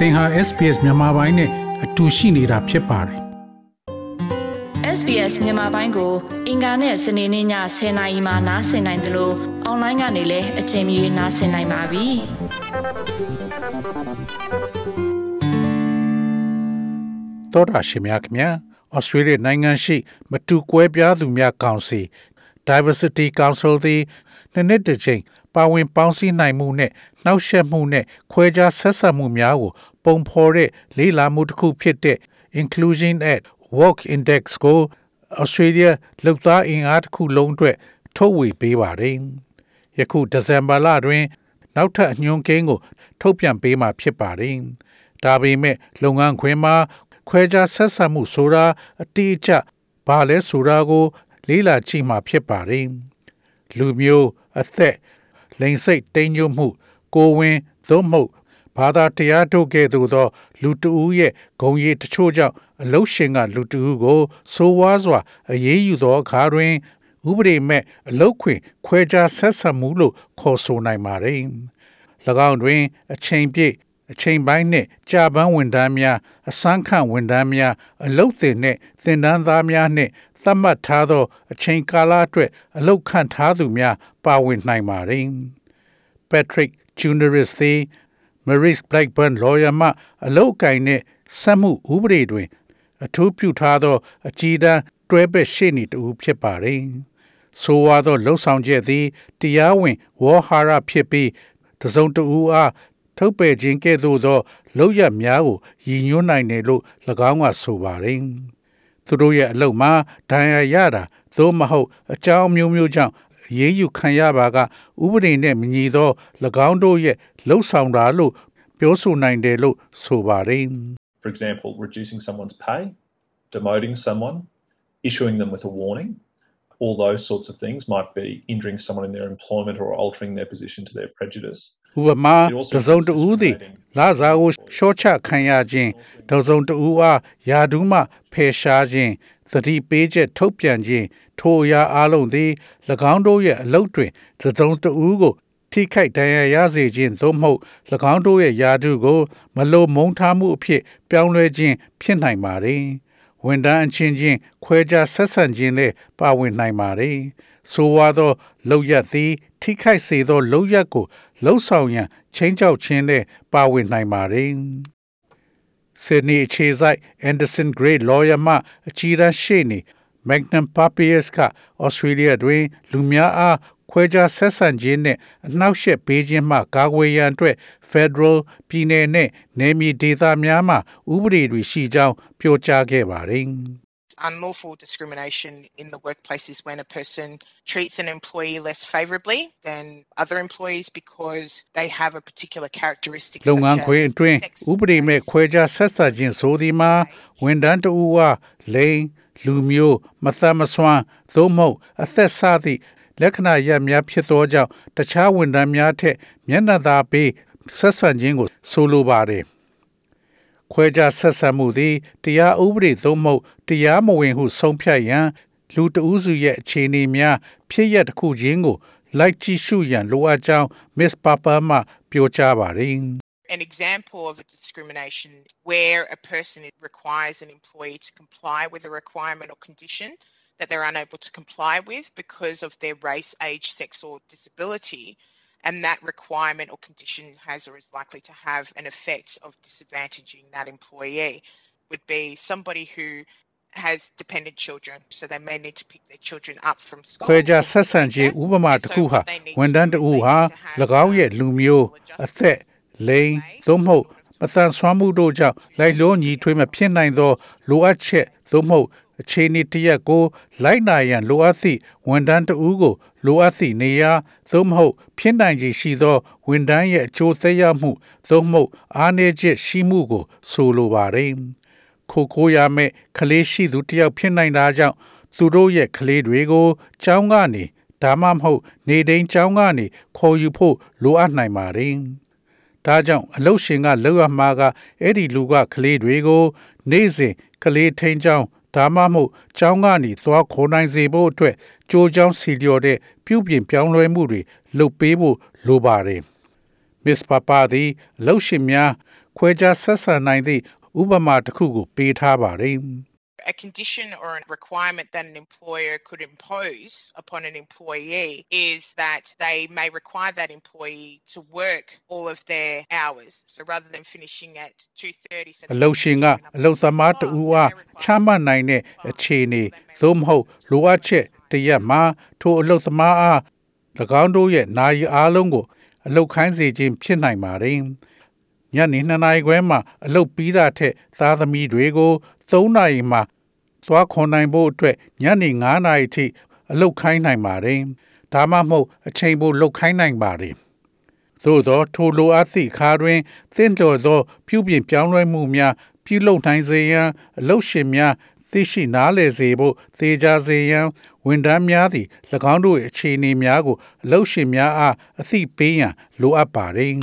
သင်ဟာ SPS မြန်မာပိုင်းနဲ့အတူရှိနေတာဖြစ်ပါတယ် SBS မြန်မာပိုင်းကို အင်ကာနဲ့စနေနေ့ည10:00နာရီမှနားဆင်နိုင်တယ်လို့အွန်လိုင်းကနေလည်းအချိန်မီနားဆင်နိုင်ပါပြီ။သောတာရှင်များခင်ဗျာဩစတြေးလျနိုင်ငံရှိ မတူကွဲပြားသူများကောင်စီ Diversity Council သည်နှစ်နှစ်တစ်ချိန်ပါဝင်ပေါင်းစည်းနိုင်မှုနဲ့နှောက်ယှက်မှုနဲ့ခွဲခြားဆက်ဆံမှုများကို ပုံဖော်တဲ့လေးလာမှုတစ်ခုဖြစ်တဲ့ Inclusion at Work Index ကို Australia လောက်သားအင်အားတစ်ခုလုံးအတွက်ထုတ်ဝေပေးပါတယ်။ယခုဒီဇင်ဘာလတွင်နောက်ထပ်အညွှန်းကိန်းကို ထုတ်ပြန်ပေးမှာဖြစ်ပါတယ်။ဒါပေမဲ့လုပ်ငန်းခွင်မှာခွဲခြားဆက်ဆံမှုဆိုတာအတိအကျဘာလဲဆိုတာကို လေးလာကြည့်မှာဖြစ်ပါတယ်။လူမျိုးအသက်လိင်စိတ်တိမ်ညွတ်မှုကိုဝင်သို့မဟုတ် ဘာသာတရားတို့ကဲ့သို့သော လူတဦးရဲ့ဂုံရည်တချို့ကြောင့်အလုရှင်ကလူတဦးကိုဆိုးဝါးစွာအရေးယူသောအခါတွင်ဥပဒေမဲ့အလုခွင်ခွဲခြားဆက်ဆံမှုလို့ခေါ်ဆိုနိုင်ပါတယ်။၎င်းတွင် အချိန်ပြည့်အချိန်ပိုင်းနှင့်ကြာပန်းဝန်ထမ်းများအစမ်းခန့်ဝန်ထမ်းများအလုတ်တင်နှင့်သင်တန်းသားများနှင့်သတ်မှတ်ထားသော အချိန်ကာလအတွက်အလုတ်ခန့်ထားသူများပါဝင်နိုင်ပါတယ်။ Patrick Juniorist သည် Maurice Blackburn lawyer မှအလုတ်ကင်နှင့်ဆက်မှုဥပဒေတွင် အထူးပြုထားသော အကြီးတန်းတွဲဘက်ရှေ့နေတူဖြစ်ပါတယ်။ဆိုဝါသောလှုပ်ဆောင်ချက်သည်တရားဝင်ဝေါ်ဟာရဖြစ်ပြီးတစုံတဦးအားထုတ်ပယ်ခြင်းကဲ့သို့သောလောက်ရများကိုရည်ညွှန်းနိုင်တယ်လို့၎င်းကဆိုပါတယ်။သူတို့ရဲ့အလုပ်မှာဒဏ်ရာရတာသို့မဟုတ်အကြောင်းမျိုးမျိုးကြောင့်ရေးယူခံရပါကဥပဒေနဲ့မညီသော၎င်းတို့ရဲ့ လှုပ်ဆောင်တာလို့ပြောဆိုနိုင်တယ်လို့ဆိုပါတယ်။ For example, reducing someone's pay, demoting someone, issuing them with a warning, all those sorts of things might be injuring someone in their employment or altering their position to their prejudice. ဥပမာတစုံတဦးသည်လာစားကိုရှော့ချခံရခြင်းတစုံတဦးအားယာဒူးမှဖယ်ရှားခြင်းသတိပေးချက်ထုတ်ပြန်ခြင်းထိုအရာအလုံးသည်၎င်းတို့ရဲ့အလုပ်တွင်တစုံတဦးကို ထိခိုက်ဒဏ်ရာရစေခြင်းသို့မဟုတ်၎င်းတို့ရဲ့ယာဒူးကို မလိုမုန်းထားမှုအဖြစ် ပြောင်းလဲခြင်းဖြစ်နိုင်ပါ रे ဝန်တန်းအချင်းချင်းခွဲခြားဆက်ဆံခြင်းနဲ့ပါဝင်နိုင်ပါ रे ဆိုဝါသောလောက်ရသည် ထိခိုက်စေသောလောက်ရကိုလှုပ်ဆောင်ရန်ချင်းချောက်ခြင်းနဲ့ပါဝင်နိုင်ပါ रे ဆစ်နီအခြေဆိုင် Anderson Gray Lawyer မှအကြီးအကဲရှေ့နေ Magnum Papias က Australia တွင် လူများအား ခွဲခြားဆက်ဆံခြင်းနဲ့အနှောက်အယှက်ပေးခြင်းမှကာကွယ်ရန်အတွက် Federal ပြည်내နဲ့နယ်မြေဒေသများမှဥပဒေတွေရှိကြောင်းပြောကြားခဲ့ပါတယ်။ unlawful discrimination in the workplace is when a person treats an employee less favorably than other employees because they have a particular characteristic လုပ်ငန်းခွင်အတွင်းဥပဒေမဲ့ခွဲခြားဆက်ဆံခြင်းဆိုသည်မှာဝန်ထမ်းတဦးအားလိင်လူမျိုးမသက်မစွမ်းသို့မဟုတ်အသက်စသည့် လက္ခဏာရပ်များဖြစ်သောကြောင့်တခြားဝန်ထမ်းများထက် မျက်နှာသာပေးဆက်ဆံခြင်းကို ဆိုလိုပါတယ်ခွဲခြားဆက်ဆံမှုသည်တရားဥပဒေသို့မဟုတ်တရားမဝင်ဟုဆုံးဖြတ်ရန်လူတဦးစုရဲ့အခြေအနေများဖြစ်ရတစ်ခုချင်းကို လိုက်ကြည့်ရှုရန်လိုအပ်ကြောင်း Miss Papa မှပြောကြားပါတယ် an example of a discrimination where a person requires an employee to comply with a requirement or condition that they're unable to comply with because of their race, age, sex, or disability. And that requirement or condition has or is likely to have an effect of disadvantaging that employee would be somebody who has dependent children, so they may need to pick their children up from school. ခွဲခြားဆက်ဆံခြင်းဥပမာတစ်ခုဟာဝန်ထမ်းတဦးဟာ၎င်းရဲ့လူမျိုးအသက်လိင်သို့မဟုတ်မသန်စွမ်းမှုတို့ကြောင့်လိုက်လို့ညီထွေးမဖြစ်နိုင်သောလိုအပ်ချက်သို့မဟုတ် အခြေအနေတစ်ရပ်ကို လိုက်နာရန်လိုအပ်သည့်ဝန်ထမ်းတဦးကို လိုအပ်သည့်နေရာသို့မဟုတ် ဖြစ်နိုင်ခြေရှိသောဝန်ထမ်းရဲ့အကျိုးသက်ရောက်မှုသို့မဟုတ်အားနည်းချက်ရှိမှုကို ဆိုလိုပါတယ်။ခိုကိုရမဲ့ကလေးရှိသူတယောက်ဖြစ်နိုင်တာကြောင့်သူတို့ရဲ့ကလေးတွေကိုကျောင်းကနေဒါမှမဟုတ်နေတိုင်းကျောင်းကနေခေါ်ယူဖို့လိုအပ်နိုင်ပါတယ်။ဒါကြောင့်အလုတ်ရှင်ကလောက်ရမှာကအဲ့ဒီလူကကလေးတွေကို နေ့စဉ်ကလေးထိန်ချောင်း ဒါမှမဟုတ်ကျောင်းကနေသွားခေါ်နိုင်စေဖို့အတွက်ကြိုးချောင်းစီလျော်တဲ့ပြုပြင်ပြောင်းလဲမှုတွေလုပ်ပေးဖို့လိုပါတယ်။ Miss Papa သည်လှုပ်ရှင်များခွဲခြားဆက်ဆံနိုင်သည့်ဥပမာတစ်ခုကိုပေးထားပါတယ်။ A condition or a requirement that an employer could impose upon an employee is that they may require that employee to work all of their hours. So rather than finishing at 2:30 so အလုတ်ရှင်ကအလုတ်သမားတဦးအားချမှတ်နိုင်တဲ့အခြေအနေသို့မဟုတ်လိုအပ်ချက်တရက်မှာထိုအလုတ်သမားအား၎င်းတို့ရဲ့နာရီအားလုံးကို အလုတ်ခိုင်းစေခြင်းဖြစ်နိုင်ပါတယ်။ညနေ2နာရီခွဲမှာအလုတ်ပြီးတာထက်သားသမီးတွေကို 3နာရီမှာသွားခွန်နိုင်ဖို့အတွက်ညနေ9နာရီထိအလုတ်ခိုင်းနိုင်ပါတယ်။ဒါမှမဟုတ်အချိန်ပိုလုတ်ခိုင်းနိုင်ပါတယ်။သို့သောထိုလိုအပ်သည့်အခါတွင်သင့်တော်သော ပြုပြင်ပြောင်းလဲမှုများပြုလုပ်နိုင်စေရန်အလုတ်ရှင်များသိရှိနားလည်စေဖို့သေချာစေရန်ဝန်ထမ်းများသည်၎င်းတို့၏အခြေအနေများကိုအလုတ်ရှင်များအားအသိပေးရန်လိုအပ်ပါတယ်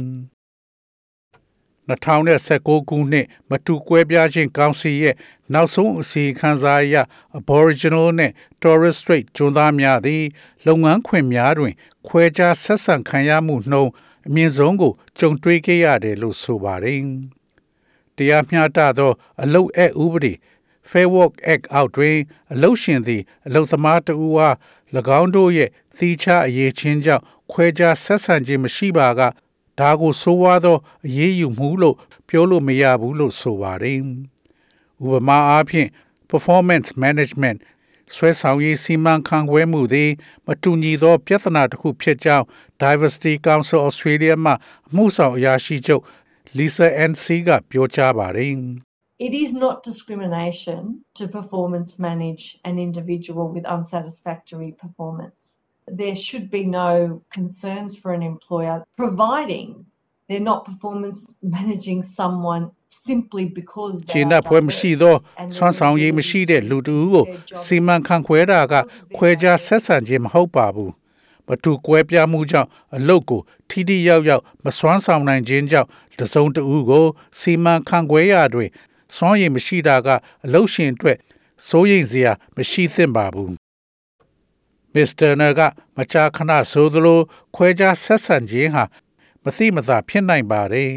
2019ခုနှစ်မတူကွဲပြားခြင်းကောင်စီရဲ့နောက်ဆုံးအစီအခံစာအရ Aboriginal နဲ့ Torres Strait ကျွန်းသားများသည်လုပ်ငန်းခွင်များတွင် ခွဲခြားဆက်ဆံခံရမှုနှုန်းအမြင့်ဆုံးကိုကြုံတွေ့ခဲ့ရတယ်လို့ဆိုပါတယ်။တရားမျှတသော အလုပ်အပ်ဥပဒေ Fair Work Act အောက်တွင်အလုပ်ရှင်သည်အလုပ်သမားတဦးအား၎င်းတို့ရဲ့သီးခြားအရေးချင်းကြောင့်ခွဲခြားဆက်ဆံခြင်းမရှိပါက ဒါကိုဆိုးဝါးသောအရေးယူမှုလို့ပြောလို့မရဘူးလို့ဆိုပါတယ်။ဥပမာအားဖြင့် performance management ဆွဲဆောင်ရေးစီမံခန့်ခွဲမှုသည်မတူညီသော ပြဿနာတစ်ခုဖြစ်ကြောင်း Diversity Council Australia မှအမှုဆောင်အရာရှိချုပ် Lisa NC ကပြောကြားပါတယ်။ It is not discrimination to performance manage an individual with unsatisfactory performance. There should be no concerns for an employer providing they're not performance managing someone simply because ခြေနှက်ဖွဲမရှိသောဆွမ်းဆောင်ရည်မရှိတဲ့လူတဦးကိုစီမံခန့်ခွဲတာကခွဲခြားဆက်ဆံခြင်းမဟုတ်ပါဘူးမတူကွဲပြားမှုကြောင့်အလုတ်ကိုထိထိရောက်ရောက်မစွမ်းဆောင်နိုင်ခြင်းကြောင့်တစုံတဦးကိုစီမံခန့်ခွဲရာတွင်စွမ်းရည်မရှိတာကအလုတ်ရှင်အတွက်စိုးရိမ်စရာမရှိသင့်ပါဘူး မစ္စတာနာကမကြာခဏဆိုသလိုခွဲခြားဆက်ဆံခြင်းဟာမသိမသာဖြစ်နိုင်ပါတယ်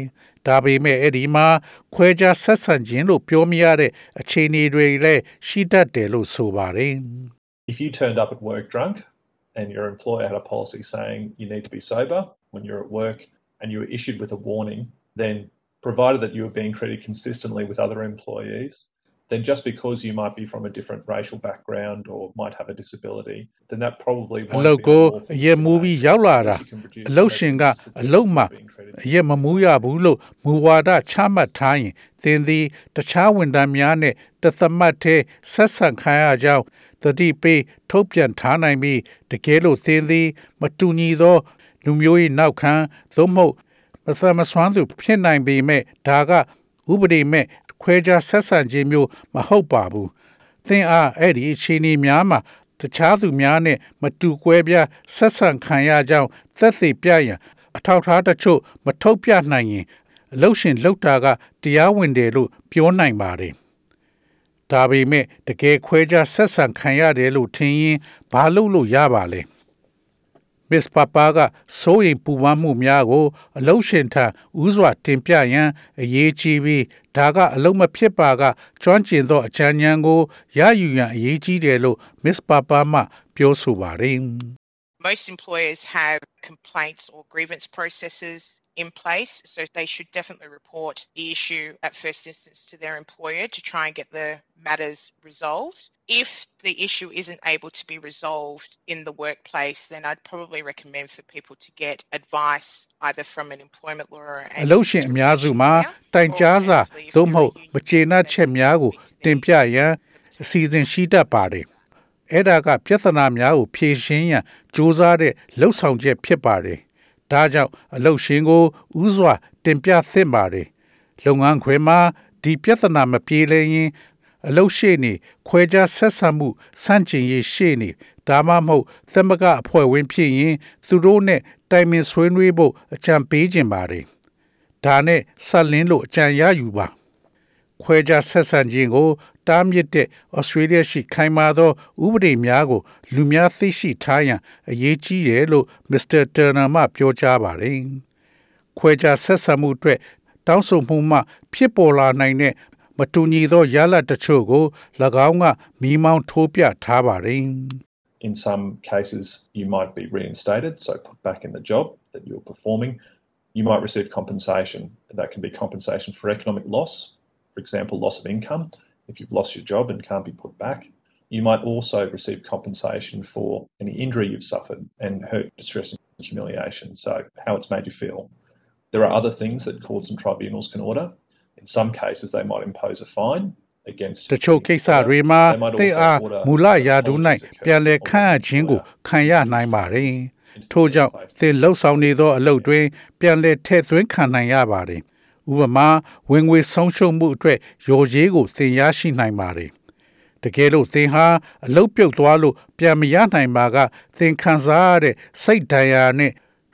ဒါပေမဲ့အဲ့ဒီမှာခွဲခြားဆက်ဆံခြင်းလို့ပြောမရတဲ့အခြေအနေတွေလည်းရှိတတ်တယ်လို့ဆိုပါတယ် If you turned up at work drunk and your employer had a policy saying you need to be sober when you're at work and you were issued with a warning, then provided that you were being treated consistently with other employees, then just because you might be from a different racial background or might have a disability, then that probably အ won't လုတ် be ကို unlawful အ for ရက် you မူ to ပြီး make ရောက်လာတာ because you can produce အလုတ်ရှင်က evidence အလုတ်မှာ being treated အရက်မမူရဘူးလို့မူဝါဒချမှတ်ထားရင်သင်သည်တခြားဝန်ထမ်းများနဲ့တသမတ်သေးဆက်ဆံခံရကြောင်းတတိပေးထုတ်ပြန်ထားနိုင်ပြီးတကယ်လို့သင်သည် မတူညီသော လူမျိုး၏နောက်ခံသို့မဟုတ်မသမဆွမ်းသူဖြစ်နိုင်ပေမဲ့ဒါကဥပဒေမဲ့ ခွဲခြားဆက်ဆံခြင်းမျိုးမဟုတ်ပါဘူးသင်အားအဲ့ဒီအခြေအနေများမှာတခြားသူများနဲ့မတူကွဲပြားဆက်ဆံခံရကြောင်းသက်သေပြရန်အထောက်အထားတချို့မထုတ်ပြနိုင်ရင်အလုတ်ရှင်လောက်တာကတရားဝင်တယ်လို့ပြောနိုင်ပါတယ်။ဒါပေမဲ့တကယ်ခွဲခြားဆက်ဆံခံရတယ်လို့ထင်ရင်ဘာလုပ်လို့ရပါလဲ။ Miss Papa ကစိုးရိမ်ပူပန်မှုများကို အလုတ်ရှင်ထံဥစွာတင်ပြရန်အရေးကြီးပြီးဒါကအလုံးမဖြစ်ပါကကျွမ်းကျင်သောအချမ်းဉာဏ်ကိုရယူရန်အရေးကြီးတယ်လို့ Miss Papa မှပြောဆိုပါတယ်။ Most employers have complaints or grievance processes in place, so they should definitely report the issue at first instance to their employer to try and get the matters resolved. If the issue isn't able to be resolved in the workplace, then I'd probably recommend for people to get advice either from an employment lawyer or အလုပ်ရှင်အများစုမှာတိုင်ကြားစာသို့မဟုတ်မကျေနပ်ချက်များကိုတင်ပြရန်အစီအစဉ်ရှိတတ်ပါတယ်။ အဲ့ဒါကပြဿနာများကိုဖြေရှင်းရန်စ조사တဲ့လှုပ်ဆောင်ချက်ဖြစ်ပါတယ်။ဒါကြောင့်အလုပ်ရှင်ကိုဥစွာတင်ပြသင့်ပါတယ်။လုပ်ငန်းခွင်မှာဒီပြဿနာမပြေလည်ရင်အလုပ်ရှိနေခွဲခြားဆက်ဆံမှုစန့်ကျင်ရေးရှိနေဒါမှမဟုတ်သမဂအဖွဲ့ဝင်ဖြစ်ရင်သူတို့နဲ့တိုင်ပင်ဆွေးနွေးဖို့အကြံပေးခြင်းပါတယ်။ဒါနဲ့ဆက်လင်းလို့အကြံရယူပါ။ခွဲခြားဆက်ဆံခြင်းကို တားမြစ်တဲ့ဩစတြေးလျရှိခိုင်မာသောဥပဒေများကို လူများသိရှိထားရန်အရေးကြီးတယ်လို့မစ္စတာတာနာမှပြောကြားပါတယ်။ခွဲခြားဆက်ဆံမှုအတွက်တတောင်းဆိုမှုမှ ဖြစ်ပေါ်လာနိုင်တဲ့မတူညီသောရလဒ်တချို့ကို၎င်းကမိမောင်းထိုးပြထားပါတယ် In some cases, you might be reinstated, so put back in the job that you're performing. You might receive compensation. That can be compensation for economic loss, for example, loss of income if you've lost your job and can't be put back. You might also receive compensation for any injury you've suffered and hurt, distress, and humiliation. So, how it's made you feel. There are other things that courts and tribunals can order. In some cases, they might impose a fine against တချို့ကိစ္စတွေမှာ They might သိ also အား order မူလရာထူး၌ပြန်လည်ခန့်အပ်ခြင်းကိုခံရနိုင်ပါတယ်။ထို့ကြောင့်သင်လှုပ်ဆောင်နေသောအလုပ်တွင် ပြန်လည်ထည့်သွင်းခံနိုင်ရပါတယ်။ ဥပမာဝင်ငွေဆုံးရှုံးမှုအတွက်ရော်ရေးကိုသင်ရရှိနိုင်ပါတယ်။တကယ်လို့သင်ဟာအလုပ်ပြုတ်သွားလို့ပြန်မရနိုင်ပါက သင်ခံစားရတဲ့စိတ်ဒဏ်ရာနဲ့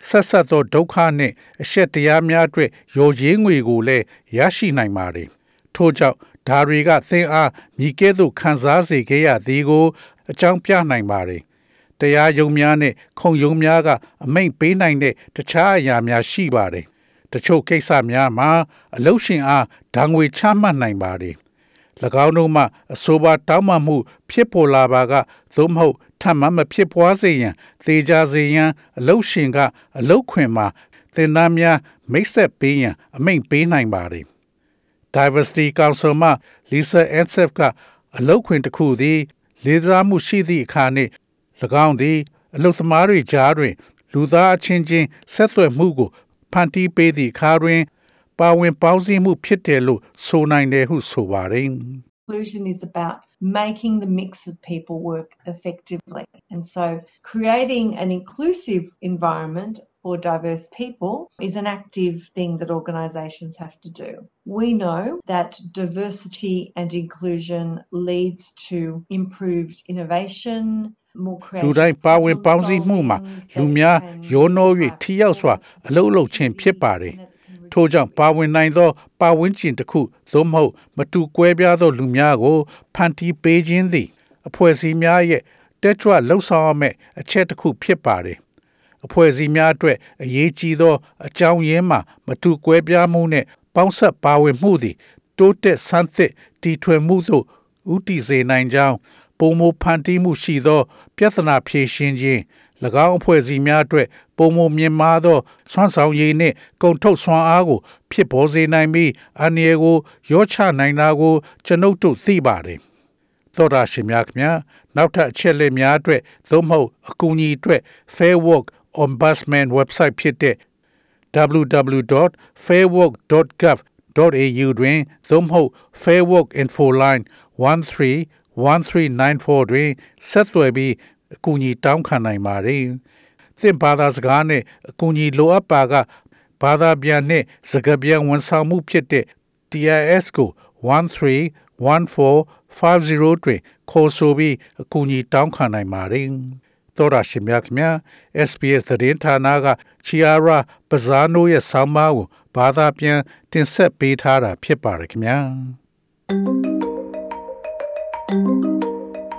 ဆက်ဆက်သောဒုက္ခနဲ့အရှက်တရားများအတွက်ရော်ရေးငွေကိုလည်းရရှိနိုင်ပါတယ်။ထို့ကြောင့်ဒါတွေကသင်အားမိကဲ့သို့ခံစားစေခဲ့ရသည်ကို အကြောင်းပြနိုင်ပါတယ်။တရားယုံများနဲ့ခုံယုံများကအမိန့်ပေးနိုင်တဲ့တခြားအရာများရှိပါတယ်။ တချို့ကိစ္စများမှာအလုရှင်အားဓာငွေချမှတ်နိုင်ပါတယ်။၎င်းတို့မှအဆိုပါတောင်းပန်မှု ဖြစ်ပေါ်လာပါကသို့မဟုတ်ထပ်မံမဖြစ်ပွားစေရန်သေချာစေရန်အလုရှင်က အလုခွင်မှာသင်သားများမိတ်ဆက်ပေးရန်အမိန့်ပေးနိုင်ပါတယ်။ Diversity Council မှ Lisa Ensef ကအလုတ်ခွင်တစ်ခုသည် လေးစားမှုရှိသည့်အခါနှင့်၎င်းသည် အလုသမားတွေကြားတွင် လူသားအချင်းချင်းဆက်သွယ်မှုကို ဖန်တီးပေးသည့်အခါတွင်ပါဝင်ပေါင်းစည်းမှုဖြစ်တယ်လို့ဆိုနိုင်တယ်ဟုဆိုပါတယ် Inclusion is about making the mix of people work effectively. And so creating an inclusive environment for diverse people is an active thing that organisations have to do. We know that diversity and inclusion leads to improved innovation, more လူ creative တိုင်းပါဝင် problem ပေါင်းစည်းမှုမှာ solving, လူများ that can ရောနှော၍ impact ထိရောက်စွာအလုပ်လုပ်ခြင်းဖြစ်ပါတယ်ထို့ကြောင့်ပါဝင်နိုင်သောပါဝင်ကျင်တစ်ခုသို့မဟုတ် မတူကွဲပြားသောလူများကိုဖန်တီးပေးခြင်းသည် အဖွဲ့အစည်းများရဲ့တက်ကြွလှုပ်ဆောင်ရမယ့်အချက်တစ်ခုဖြစ်ပါတယ်အဖွဲ့အစည်းများအတွက်အရေးကြီးသော အကြောင်းရင်းမှာမတူကွဲပြားမှုနှင့်ပေါင်းဆက်ပါဝင်မှုသည် တိုးတက်ဆန်းသစ်တည်ထွင်မှုသို့ဥတီစေနိုင်ကြောင်း ပုံမဖန်တီးမှုရှိသော ပြဿနာဖြေရှင်းခြင်း၎င်းအဖွဲ့အစည်းများအတွက်ပုံမမြင်မာသောစွမ်းဆောင်ရည်နှင့်ကုန်ထုတ်စွမ်းအားကို ဖြစ်ပေါ်စေနိုင်ပြီးအန္တရာယ်ကိုရောချနိုင်တာကို ကျွန်ုပ်တို့သိပါတယ်။သောတာရှင်များခင်ဗျာနောက်ထပ်အချက်လက်များအတွက်သို့မဟုတ်အကူအညီအတွက် Fair Work Ombudsman website ဖြစ်တဲ့ www.fairwork.gov.au တွင်သို့မဟုတ် Fair Work Info Line 131394တွင်ဆက်သွယ်ပြီးအကူအညီတောင်းခံနိုင်ပါတယ်။သင်ဘာသာစကားနဲ့အကူအညီလိုအပ်ပါကဘာသာပြန်နှင့်စကားပြန်ဝန်ဆောင်မှုဖြစ်တဲ့ TIS ကို131450တွင်ခေါ်ဆိုပြီးအကူအညီတောင်းခံနိုင်ပါတယ်။သောရရှိမြခင် SBS သတင်းဌာနကချီယာရာပဇာနိုရဲ့ဆောင်းပါးကိုဘာသာပြန်တင်ဆက်ပေးထားတာဖြစ်ပါတယ်ခင်ဗျာ